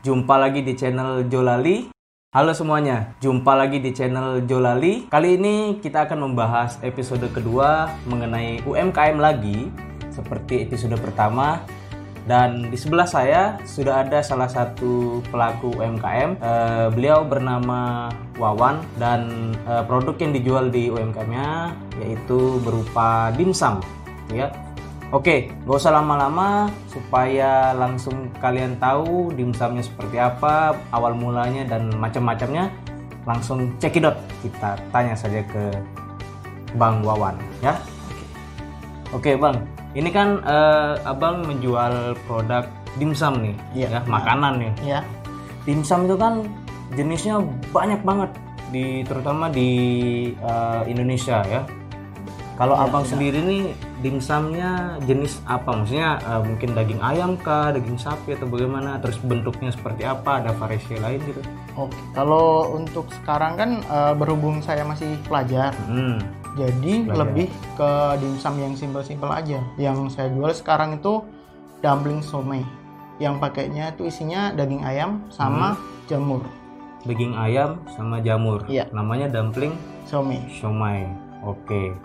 Jumpa lagi di channel Jolali. Halo semuanya, jumpa lagi di channel Jolali. Kali ini kita akan membahas episode kedua mengenai UMKM lagi, seperti episode pertama. Dan di sebelah saya sudah ada salah satu pelaku UMKM. Eh, beliau bernama Wawan dan eh, produk yang dijual di UMKM-nya yaitu berupa dimsum, ya. Oke, gak usah lama-lama supaya langsung kalian tahu dimsumnya seperti apa, awal mulanya dan macam-macamnya. Langsung cekidot kita tanya saja ke Bang Wawan ya. Oke Bang, ini kan eh, Abang menjual produk dimsum nih, Iya. ya makanan nih. ya Dimsum itu kan jenisnya banyak banget di terutama di eh, Indonesia ya. Kalau Iya, abang sendiri nih dimsumnya jenis apa? Maksudnya eh, mungkin daging ayam kah, daging sapi atau bagaimana? Terus bentuknya seperti apa? Ada variasi lain gitu? oke kalau untuk sekarang kan eh, berhubung saya masih pelajar Hmm. jadi Pelajar. lebih ke dimsum yang simpel-simpel aja yang saya jual sekarang itu dumpling somai yang pakainya itu isinya daging ayam sama jamur Daging ayam sama jamur. Iya. Namanya dumpling somai siomay. Oke.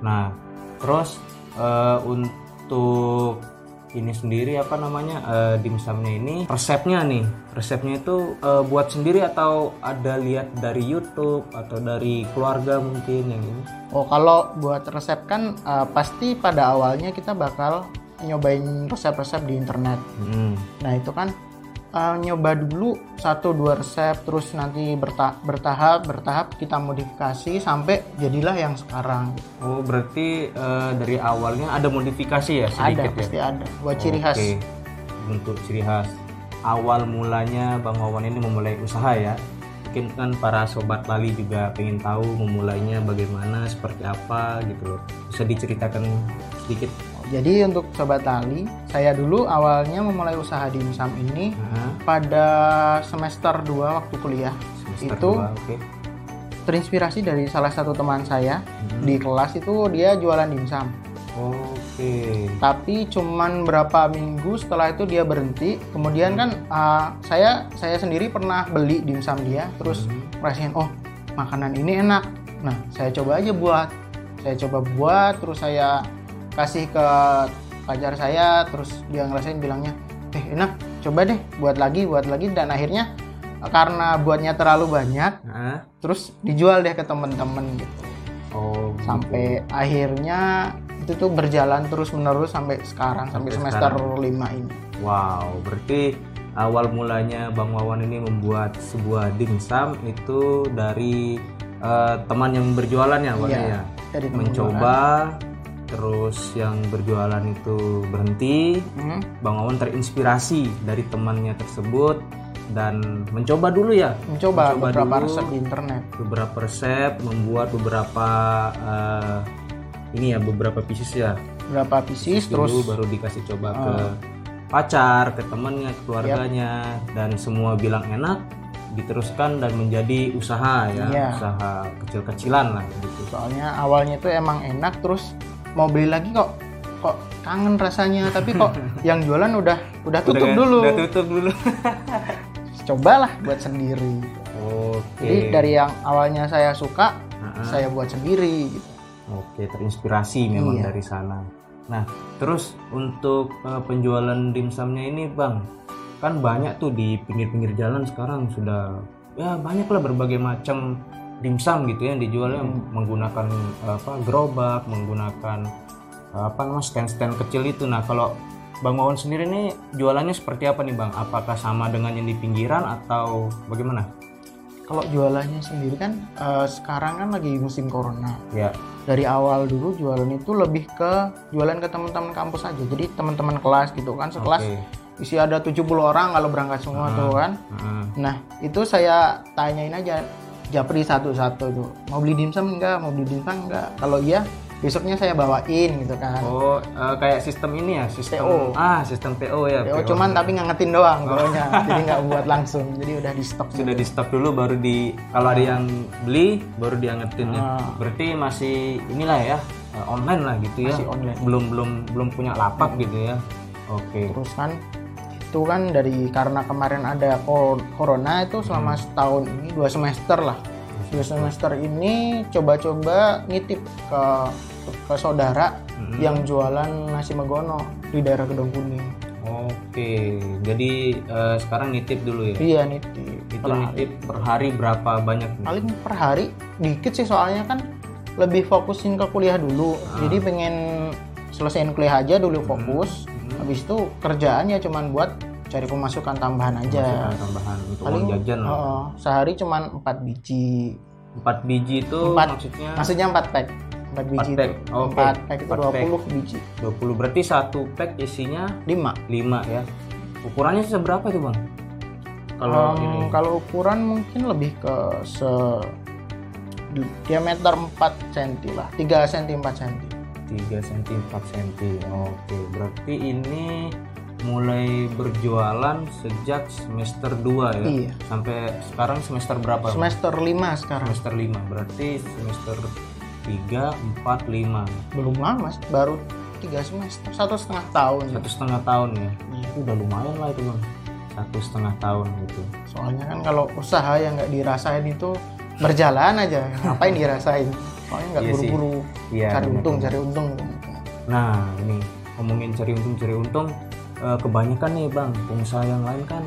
Nah, terus eh, untuk ini sendiri apa namanya eh, dimsumnya ini resepnya nih. Resepnya itu eh, buat sendiri atau ada lihat dari YouTube atau dari keluarga mungkin yang ini? Oh kalau buat resep kan eh, pasti pada awalnya kita bakal nyobain resep-resep di internet. Hmm. Nah itu kan eh, nyoba dulu satu dua resep terus nanti berta- bertahap bertahap kita modifikasi sampai jadilah yang sekarang. oh berarti eh, dari awalnya ada modifikasi ya ada sedikit ya pasti ada buat ciri khas. Untuk ciri khas. Awal mulanya Bang Wawan ini memulai usaha ya. Mungkin kan para sobat Lali juga pengen tahu memulainya bagaimana, seperti apa gitu loh. Bisa diceritakan sedikit. Jadi untuk sobat tali, saya dulu awalnya memulai usaha dimsum ini Nah, pada semester 2 waktu kuliah. semester Itu oke. terinspirasi dari salah satu teman saya Hmm. di kelas itu dia jualan dimsum. Oke. tapi cuman berapa minggu setelah itu dia berhenti kemudian kan uh, saya saya sendiri pernah beli dimsum dia terus Hmm. ngerasain oh makanan ini enak nah saya coba aja buat saya coba buat terus saya kasih ke pacar saya terus dia ngerasain bilangnya eh enak coba deh buat lagi buat lagi dan akhirnya uh, karena buatnya terlalu banyak Nah, terus dijual deh ke temen-temen gitu oh, gitu. sampai akhirnya itu tuh berjalan terus menerus sampai sekarang sampai, Sampai semester sekarang. 5 ini Wow, berarti awal mulanya Bang Wawan ini membuat sebuah dimsum itu dari eh, teman yang berjualannya, Bang Iya, ya. dari teman mencoba terus yang berjualan itu berhenti. Hmm, Bang Wawan terinspirasi dari temannya tersebut dan mencoba dulu ya. Mencoba, Mencoba beberapa dulu. resep di internet. beberapa resep membuat beberapa eh, ini ya beberapa pieces ya. Berapa pieces terus dulu baru dikasih coba ke Ah. pacar ke temannya ke keluarganya. Dan semua bilang enak diteruskan dan menjadi usaha ya. Iya. usaha kecil-kecilan lah gitu. Soalnya awalnya itu emang enak terus mau beli lagi kok kok kangen rasanya tapi kok yang jualan udah udah tutup Udah- dulu udah tutup dulu cobalah buat sendiri oke jadi dari yang awalnya saya suka Ah. saya buat sendiri gitu Oke, terinspirasi memang Iya. dari sana. Nah, terus untuk eh, penjualan dimsumnya ini, Bang, kan banyak tuh di pinggir-pinggir jalan sekarang sudah ya banyak lah berbagai macam dimsum gitu ya yang dijualnya Hmm. menggunakan apa gerobak, menggunakan apa namanya stand-stand kecil itu. Nah, kalau Bang Wawan sendiri nih jualannya seperti apa nih, Bang? Apakah sama dengan yang di pinggiran atau bagaimana? kalau jualannya sendiri kan eh, sekarang kan lagi musim corona Ya. dari awal dulu jualan itu lebih ke jualan ke teman-teman kampus aja jadi teman-teman kelas gitu kan sekelas Oke. isi ada 70 orang kalau berangkat semua tuh kan Heeh. nah itu saya tanyain aja japri satu-satu tuh mau beli dimsum enggak mau beli dimsum enggak kalau iya besoknya saya bawain gitu kan Oh, eh, kayak sistem ini ya, sistem PO. Ah, sistem PO ya. PO PO. cuman tapi ngangetin doang pokoknya jadi nggak buat langsung jadi udah di stok sudah di stok dulu baru di kalau ada yang beli baru diangetin ya. Ah. Berarti masih inilah ya eh, online lah gitu ya. Masih online. Belum belum belum punya lapak gitu ya. Oke. terus kan itu kan dari karena kemarin ada cor- corona itu selama setahun ini dua semester lah dua semester ini coba-coba nitip ke ke saudara Mm-mm. yang jualan nasi megono di daerah Gedong Kuning Oke, jadi eh, sekarang nitip dulu ya. iya nitip Itu Per hari. nitip per hari berapa banyak nih? paling per hari dikit sih soalnya kan lebih fokusin ke kuliah dulu Ah. jadi pengen selesaiin kuliah aja dulu fokus Hmm. habis itu kerjaannya cuman buat cari pemasukan tambahan aja Masukan tambahan untuk paling uang jajan lah. oh, sehari cuman 4 biji 4 biji itu Empat. maksudnya maksudnya 4 pack 4 biji pack. itu Oke. 4 pack itu Empat pack. 20 biji 20 berarti satu pack isinya 5 5 ya. Ukurannya seberapa itu, Bang? Kalau ini kalau ukuran mungkin lebih ke se di- diameter 4 cm lah 3 cm 4 cm 3 cm 4 cm. Oke, berarti ini mulai berjualan sejak semester 2 ya. iya. Sampai sekarang semester berapa? Semester 5 sekarang. Semester 5 berarti semester 3 4 5 belum lama sih, baru tiga semester. Satu setengah tahun satu setengah tahun ya? Iya. itu udah lumayan lah itu bang. Satu setengah tahun gitu. Soalnya kan kalau usaha yang nggak dirasain itu berjalan aja. Ngapain dirasain? Soalnya nggak Iya buru-buru Iya, cari untung cari untung. Nah ini ngomongin cari untung cari untung eh, kebanyakan nih bang pengusaha yang lain kan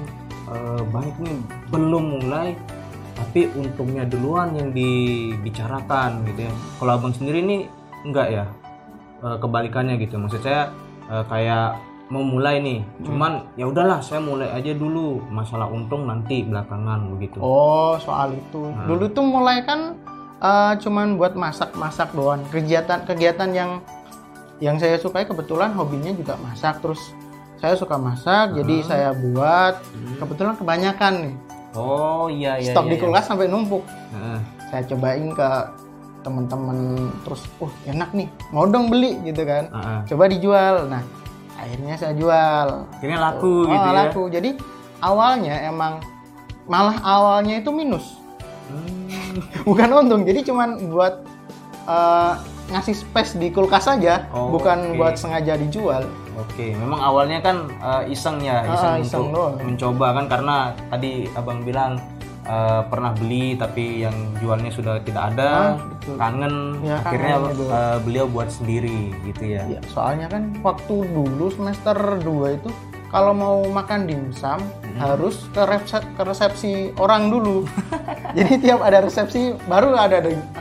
eh, banyak nih belum mulai tapi untungnya duluan yang dibicarakan gitu ya. Kalau abang sendiri nih enggak ya Eh, kebalikannya gitu. Maksud saya kayak mau mulai nih cuman ya udahlah saya mulai aja dulu. Masalah untung nanti belakangan begitu. Oh soal itu. Nah. dulu tuh mulai kan eh, cuman buat masak-masak doang. Kegiatan kegiatan yang yang saya sukai kebetulan hobinya juga masak. Terus saya suka masak jadi Hmm. saya buat Hmm. kebetulan kebanyakan nih oh iya iya stok iya, di iya. kulkas sampai numpuk Heeh. saya cobain ke temen-temen terus uh enak nih mau dong beli gitu kan Heeh. coba dijual nah akhirnya saya jual akhirnya laku Oh, gitu ya laku jadi awalnya emang malah awalnya itu minus Hmm. bukan untung jadi cuman buat eh, ngasih space di kulkas saja Oh, bukan oke. buat sengaja dijual Oke, memang awalnya kan eh, iseng ya, Ah, iseng, iseng untuk doang. mencoba kan karena tadi abang bilang eh, pernah beli tapi yang jualnya sudah tidak ada, Ah, betul. kangen, Ya, akhirnya kangen gitu. eh, beliau buat sendiri gitu ya. Ya, soalnya kan waktu dulu semester 2 itu kalau mau makan dimsum Hmm. harus ke resepsi, ke resepsi orang dulu. Jadi tiap ada resepsi baru ada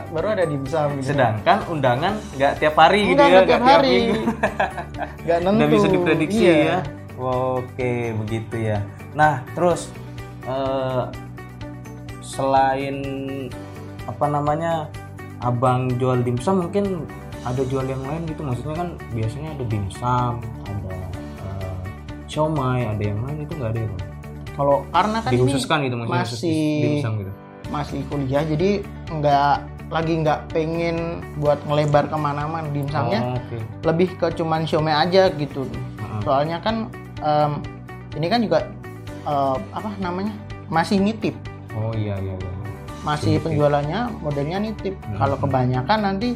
baru ada dimsum gitu. Sedangkan undangan nggak tiap hari gitu Enggak, ya, enggak tiap hari. minggu. Nggak nentu. Nggak bisa diprediksi Iya. ya. Oke, begitu ya. Nah, terus eh, selain apa namanya abang jual dimsum mungkin ada jual yang lain gitu maksudnya kan biasanya ada dimsum ada eh, siomay ada yang lain itu nggak ada ya Bang? Kalau karena kan ini dikhususkan gitu maksudnya masih- dimsum gitu masih kuliah jadi nggak lagi nggak pengen buat ngelebar ke mana-mana dimsumnya oh, oke lebih ke cuman siomay aja gitu. Heeh. Soalnya kan em, ini kan juga eh, apa namanya masih nitip oh iya iya iya masih Nitip. penjualannya modelnya nitip. Hmm. Kalau kebanyakan nanti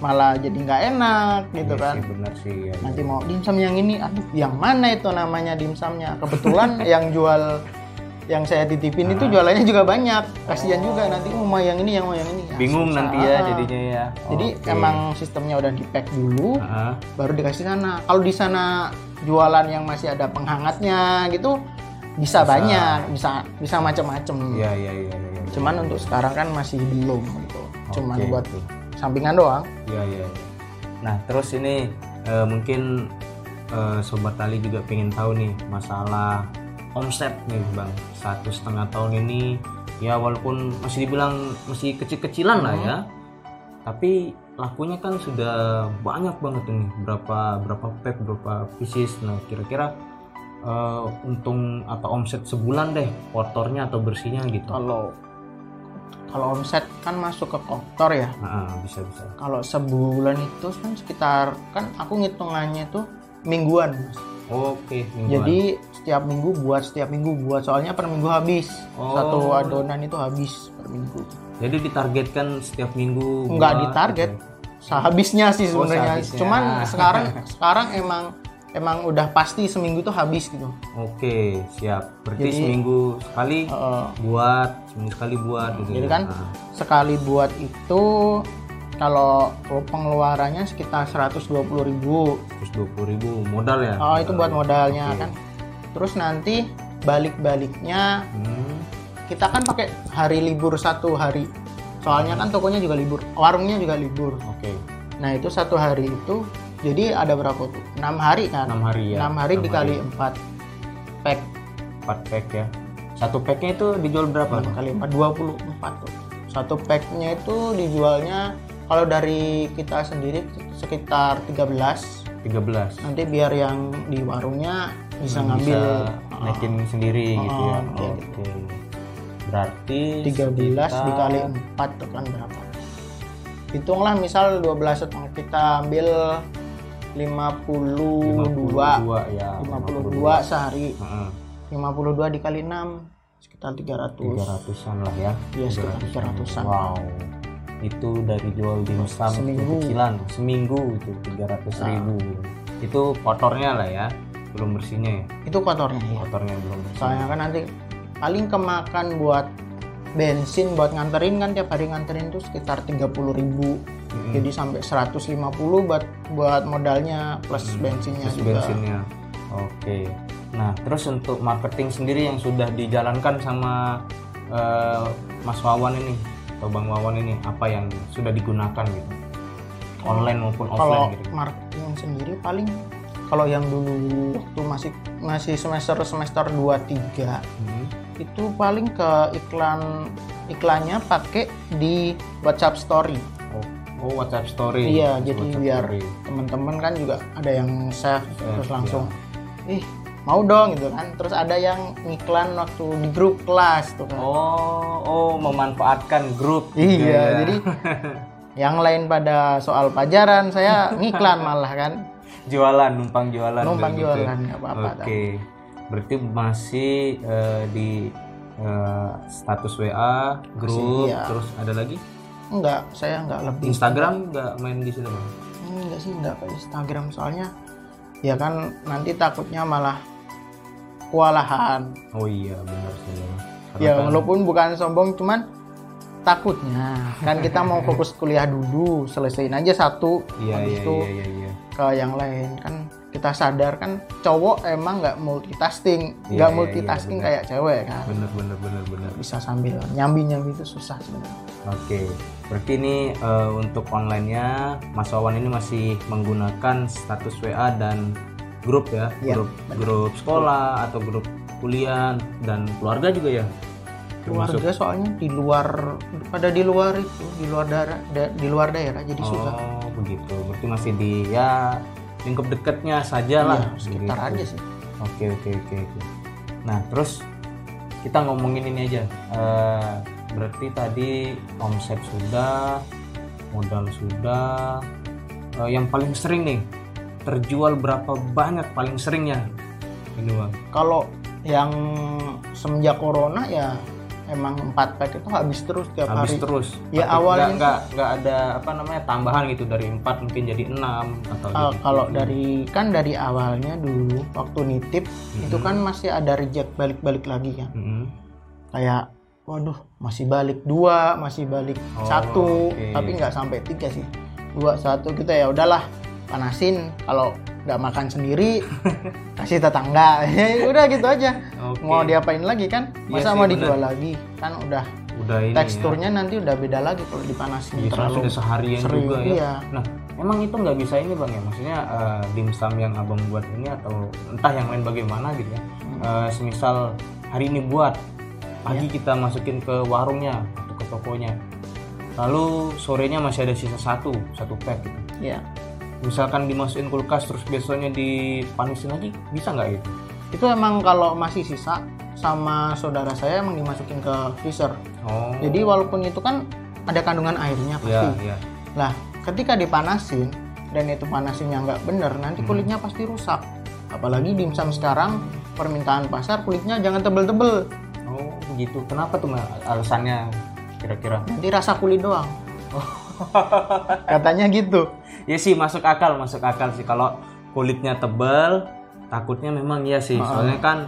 malah jadi nggak enak gitu Iya kan. sih, benar sih ya, Nanti mau dimsum yang ini, aduh yang mana itu namanya dimsumnya? Kebetulan yang jual yang saya titipin itu Ah. jualannya juga banyak. Kasihan Oh. juga nanti oh, mau yang ini, yang mau yang ini. Ya, bingung susah. nanti ya Ah. jadinya ya Jadi Oke. emang sistemnya udah di pack dulu, Heeh. baru dikasih sana. Kalau di sana jualan yang masih ada penghangatnya gitu bisa, Bisa. banyak, bisa bisa macam-macam. Iya iya iya iya. Cuman untuk sekarang kan masih belum gitu. Cuman Oke, buat sampingan doang. Iya iya. iya. Nah terus ini eh, mungkin eh, sobat tali juga pengen tahu nih masalah omset nih bang satu setengah tahun ini ya walaupun masih dibilang masih kecil-kecilan lah Hmm. ya tapi lakunya kan sudah banyak banget ini berapa berapa pack berapa pieces nah kira-kira eh, untung atau omset sebulan deh kotornya atau bersihnya gitu Kalau kalau omset kan masuk ke kotor ya. nah, bisa bisa Kalau sebulan itu kan sekitar kan aku ngitungannya tuh mingguan. Mas. Oke mingguan. Jadi setiap minggu buat, setiap minggu buat. Soalnya per minggu habis. Oh. Satu adonan itu habis per minggu. Jadi ditargetkan setiap minggu. Nggak buat ditarget. gitu. Sehabisnya sih Oh, sebenarnya. sehabisnya. Cuman sekarang sekarang emang emang udah pasti seminggu tuh habis gitu Oke, siap. Berarti Jadi- seminggu sekali Heeh. buat, seminggu sekali buat gitu. jadi ya. kan Nah, sekali buat itu kalau pengeluarannya sekitar 120.000 ribu. Terus 20.000 modal ya. oh itu buat modalnya Oke. kan. Terus nanti balik-baliknya Hmm, kita kan pakai hari libur satu hari. Soalnya kan tokonya juga libur warungnya juga libur. Oke, nah itu satu hari itu jadi ada berapa tuh? Enam hari kan? 6 hari ya. enam hari Enam dikali empat pack. 4 pack ya. Satu packnya itu dijual berapa? enam kali empat dua puluh empat tuh. Satu packnya itu dijualnya kalau dari kita sendiri sekitar 13 13. nanti biar yang di warungnya bisa Bisa ngambil naikin sendiri gitu ya. Oh, Oke. iya Berarti 13 sekitar- dikali 4 tuh kan berapa hitunglah misal 12 setengah kita ambil 52 52 ya. 52 sehari Heeh. 52 dikali 6 sekitar 300 300-an lah ya. Iya, sekitar 300-an. Wow. Itu dari jual dimsum Seminggu. kecilan seminggu itu 300 ribu. Itu kotornya lah ya, belum bersihnya ya. itu kotornya ya Kotornya belum bersih. soalnya kan nanti paling kemakan buat bensin buat nganterin kan tiap hari nganterin tuh sekitar 30.000 ribu Mm-mm. jadi sampai 150 buat buat modalnya plus bensinnya Terus juga bensinnya. Oke. Nah, terus untuk marketing sendiri yang sudah dijalankan sama eh, Mas Wawan ini atau Bang Wawan ini apa yang sudah digunakan gitu? Online maupun kalau offline gitu. marketing sendiri paling kalau yang dulu waktu masih masih semester semester 2 3 Hmm. itu paling ke iklan iklannya pakai di WhatsApp story. Oh, oh, WhatsApp story. Iya, jadi WhatsApp biar teman-teman kan juga ada yang save terus iya. langsung ih mau dong gitu kan. Terus ada yang iklan waktu di grup kelas tuh kan. Oh, oh memanfaatkan grup. juga iya, ya. jadi yang lain pada soal pajaran saya ngiklan malah kan. jualan, numpang jualan. Numpang gitu. jualan nggak apa-apa. Oke. Berarti masih eh, di eh, status WA, grup, iya. terus ada lagi? Enggak, saya enggak lebih Instagram nggak main di situ bang? enggak sih enggak ke Instagram soalnya ya kan nanti takutnya malah kewalahan. Oh iya benar sih ya. Karena Ya walaupun bukan sombong cuman takutnya kan kita mau fokus kuliah dulu selesaiin aja satu Iya habis iya itu iya iya. iya. ke yang lain kan kita sadar kan cowok emang nggak multitasking Iya, nggak iya, multitasking iya, kayak cewek kan Bener bener bener bener. bisa sambil nyambi nyambi itu susah sebenarnya Oke, berarti ini eh, untuk online-nya Mas Wawan ini masih menggunakan status WA dan grup ya, Iya, grup grup sekolah atau grup kuliah dan keluarga juga ya. Termasuk keluarga soalnya di luar pada di luar itu di luar daerah da- di luar daerah jadi susah Oh, begitu. Berarti masih di ya lingkup dekatnya saja lah. Iya, sekitar begitu. aja sih Oke, oke, oke, oke. Nah, terus kita ngomongin ini aja. Eh, berarti tadi omset sudah, modal sudah. Eh, yang paling sering nih terjual berapa banyak paling seringnya? Ini bang. kalau yang semenjak corona ya emang empat pack itu habis terus tiap Habis hari terus. Ya, Tapi awalnya nggak nggak ada apa namanya tambahan gitu dari empat mungkin jadi enam atau Uh, jadi kalau dari kan dari awalnya dulu waktu nitip itu Mhm. kan masih ada reject balik-balik lagi kan Mhm. kayak waduh masih balik dua masih balik Oh, satu oke. tapi nggak sampai tiga sih dua satu kita ya udahlah panasin kalau nggak makan sendiri kasih tetangga ya udah gitu aja Oke. mau diapain lagi kan Iya masa sih, mau bener. dijual lagi kan udah udah ini ya. teksturnya nanti udah beda lagi kalau dipanasin Iya, soalnya sudah seharian sering, juga ya. iya. Nah, emang itu nggak bisa ini bang ya? Maksudnya eh, dimsum yang abang buat ini atau entah yang lain bagaimana gitu ya? Hmm. Eh, semisal hari ini buat, pagi Iya. kita masukin ke warungnya atau ke tokonya, lalu sorenya masih ada sisa satu, satu pack gitu. ya Misalkan dimasukin kulkas terus besoknya dipanisin lagi, bisa nggak itu? itu emang kalau masih sisa sama saudara saya emang dimasukin ke freezer Oh, jadi walaupun itu kan ada kandungan airnya pasti ya, ya. lah ketika dipanasin dan itu panasinnya nggak bener nanti kulitnya pasti rusak apalagi dimsum sekarang permintaan pasar kulitnya jangan tebel-tebel Oh, begitu. Kenapa tuh alasannya kira-kira? nanti rasa kulit doang katanya gitu. Ya sih masuk akal masuk akal sih. Kalau kulitnya tebal takutnya memang iya sih. Soalnya kan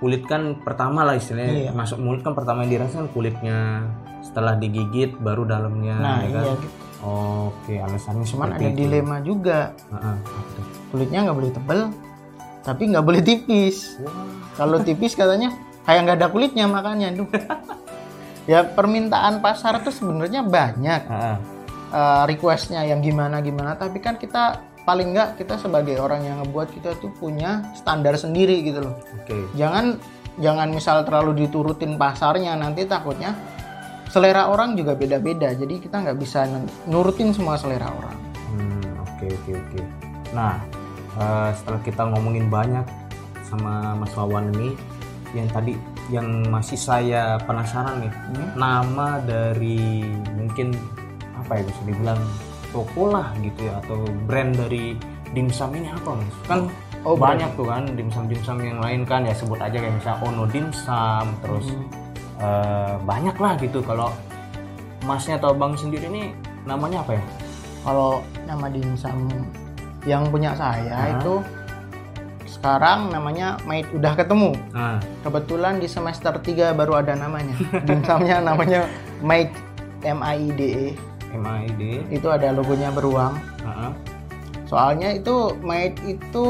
kulit kan pertama lah istilahnya. Iya. masuk mulut kan pertama yang dirasakan kulitnya. Setelah digigit baru dalamnya nah ya kan? iya. Gitu. oke alasannya cuman ada itu. dilema juga. Tuh? kulitnya nggak boleh tebel tapi nggak boleh tipis. Kalau tipis katanya kayak nggak ada kulitnya makanya duh ya permintaan pasar tuh sebenarnya banyak. Heeh. Eh, requestnya yang gimana gimana. Tapi kan kita paling nggak kita sebagai orang yang ngebuat kita tuh punya standar sendiri gitu loh. Oke. Jangan jangan misal terlalu diturutin pasarnya nanti takutnya selera orang juga beda-beda. Jadi kita nggak bisa nurutin semua selera orang. Hmm, oke oke oke. Nah, eh, setelah kita ngomongin banyak sama Mas Wawan ini, yang tadi yang masih saya penasaran nih, Hmm. nama dari mungkin apa ya bisa dibilang toko lah gitu ya atau brand dari dimsum ini apa mas? Kan Oh, banyak tuh kan dimsum-dimsum yang lain kan ya sebut aja kayak misalnya Ono dimsum terus Hmm. eh, banyak lah gitu kalau masnya atau bang sendiri ini namanya apa ya? kalau nama dimsum yang punya saya Hah? itu sekarang namanya Mait udah ketemu Nah, kebetulan di semester 3 baru ada namanya dimsumnya namanya Mait M I D E MID. itu ada logonya beruang Heeh. soalnya itu Mait itu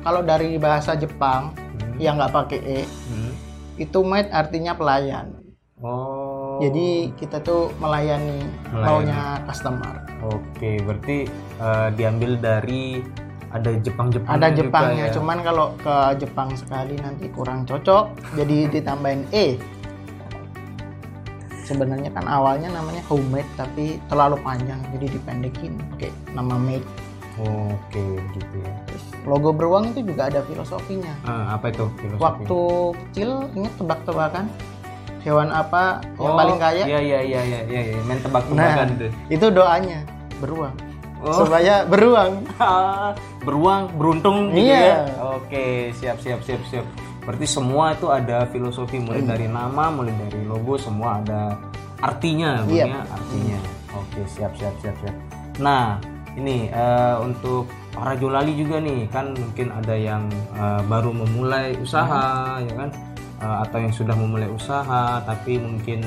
kalau dari bahasa Jepang Hmm. yang nggak pakai e Hmm. itu Mait artinya pelayan Oh. jadi kita tuh melayani, Melayani. maunya customer Oke, berarti eh, diambil dari ada Jepang-Jepang. ada juga Jepangnya ya? cuman kalau ke Jepang sekali nanti kurang cocok jadi ditambahin e sebenarnya kan awalnya namanya homemade tapi terlalu panjang jadi dipendekin pakai nama made Oke, gitu ya. Terus logo beruang itu juga ada filosofinya Eh, apa itu filosofi? waktu kecil inget tebak-tebakan hewan apa yang Oh, paling kaya Iya, iya, iya, iya, iya, iya. main tebak-tebakan nah itu. itu doanya beruang Oh. supaya beruang beruang, beruntung gitu Iya. ya. Oke, siap, siap, siap, siap. Berarti semua itu ada filosofi mulai Iya. dari nama, mulai dari logo, semua ada artinya, Iya. ya, artinya. Oke, siap, siap, siap, siap. Nah, ini eh, untuk para jolali juga nih, kan mungkin ada yang eh, baru memulai usaha, ya kan, Eh, atau yang sudah memulai usaha, tapi mungkin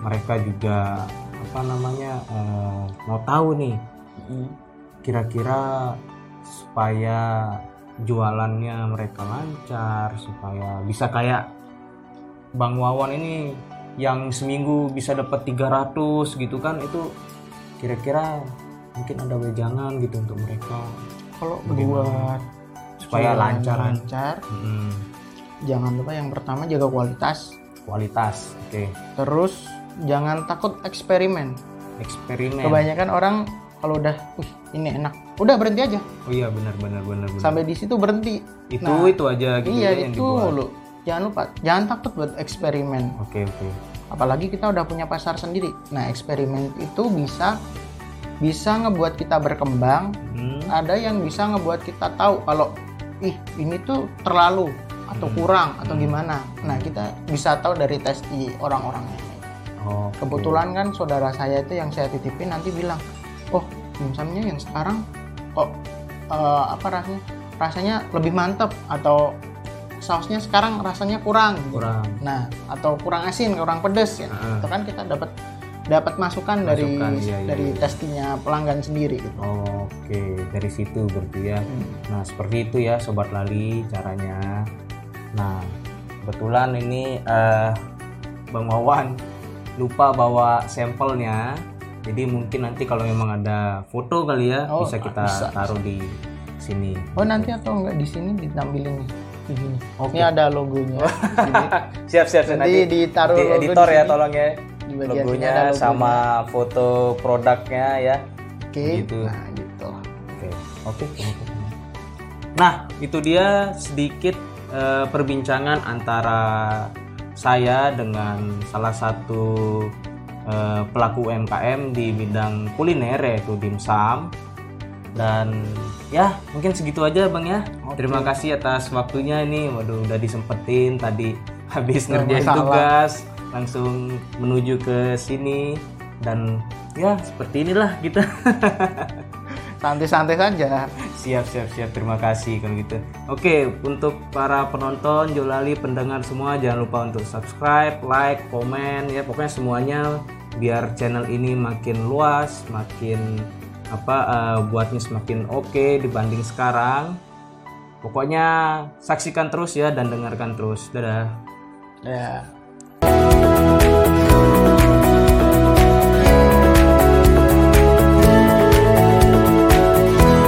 mereka juga apa namanya eh, mau tahu nih kira-kira supaya jualannya mereka lancar supaya bisa kayak Bang Wawan ini yang seminggu bisa dapat 300 gitu kan itu kira-kira mungkin ada wejangan gitu untuk mereka. Kalau buat supaya lancar. lancar Mm, jangan lupa yang pertama jaga kualitas. Kualitas oke. Terus jangan takut eksperimen. Eksperimen. Kebanyakan orang kalau udah wih ini enak udah berhenti aja. Oh iya benar benar benar benar. Sampai di situ berhenti. Itu Nah, itu aja gitu iya ya yang itu dibuat. mulu jangan lupa jangan takut buat eksperimen. Oke oke. Apalagi kita udah punya pasar sendiri. Nah eksperimen itu bisa bisa ngebuat kita berkembang. Hmm, ada yang bisa ngebuat kita tahu kalau ih ini tuh terlalu atau Hmm. kurang atau gimana. Nah kita bisa tahu dari tes di orang-orang yang lain oke. kebetulan kan saudara saya itu yang saya titipin nanti bilang oh dimsumnya yang sekarang kok eh, apa rasanya? Rasanya lebih mantep atau sausnya sekarang rasanya kurang gitu. kurang nah atau kurang asin kurang pedes ya Heeh. itu kan kita dapat dapat masukan, dari Masukan, iya, iya, dari iya. testingnya pelanggan sendiri gitu Oke, dari situ berarti ya. Hmm. Nah, seperti itu ya sobat lali caranya. Nah, kebetulan ini eh Bang Wawan lupa bawa sampelnya. Jadi mungkin nanti kalau memang ada foto kali ya Oh, bisa kita bisa. taruh di sini. oh nanti atau enggak di sini ditampilin nih di sini Oke. ini ada logonya di sini. Siap siap siap. nanti ditaruh nanti logo editor di ya tolong ya. di bagian sini ada Logonya logonya. sama foto produknya ya. oke gitu. nah gitu Oke, oke. Nah, itu dia sedikit eh, perbincangan antara saya dengan salah satu eh, pelaku UMKM di bidang kuliner yaitu dimsum. Dan ya, mungkin segitu aja Bang ya. Oke. Terima kasih atas waktunya ini. Waduh, udah disempetin tadi habis Nggak ngerjain masalah. tugas langsung menuju ke sini dan ya seperti inilah kita. santai-santai saja Siap, siap, siap. Terima kasih kalau gitu. Oke, untuk para penonton, Jolali, pendengar semua, jangan lupa untuk subscribe, like, komen, ya pokoknya semuanya biar channel ini makin luas, makin apa uh, buatnya semakin oke okay dibanding sekarang. Pokoknya saksikan terus ya dan dengarkan terus. Dadah. Ya. Yeah.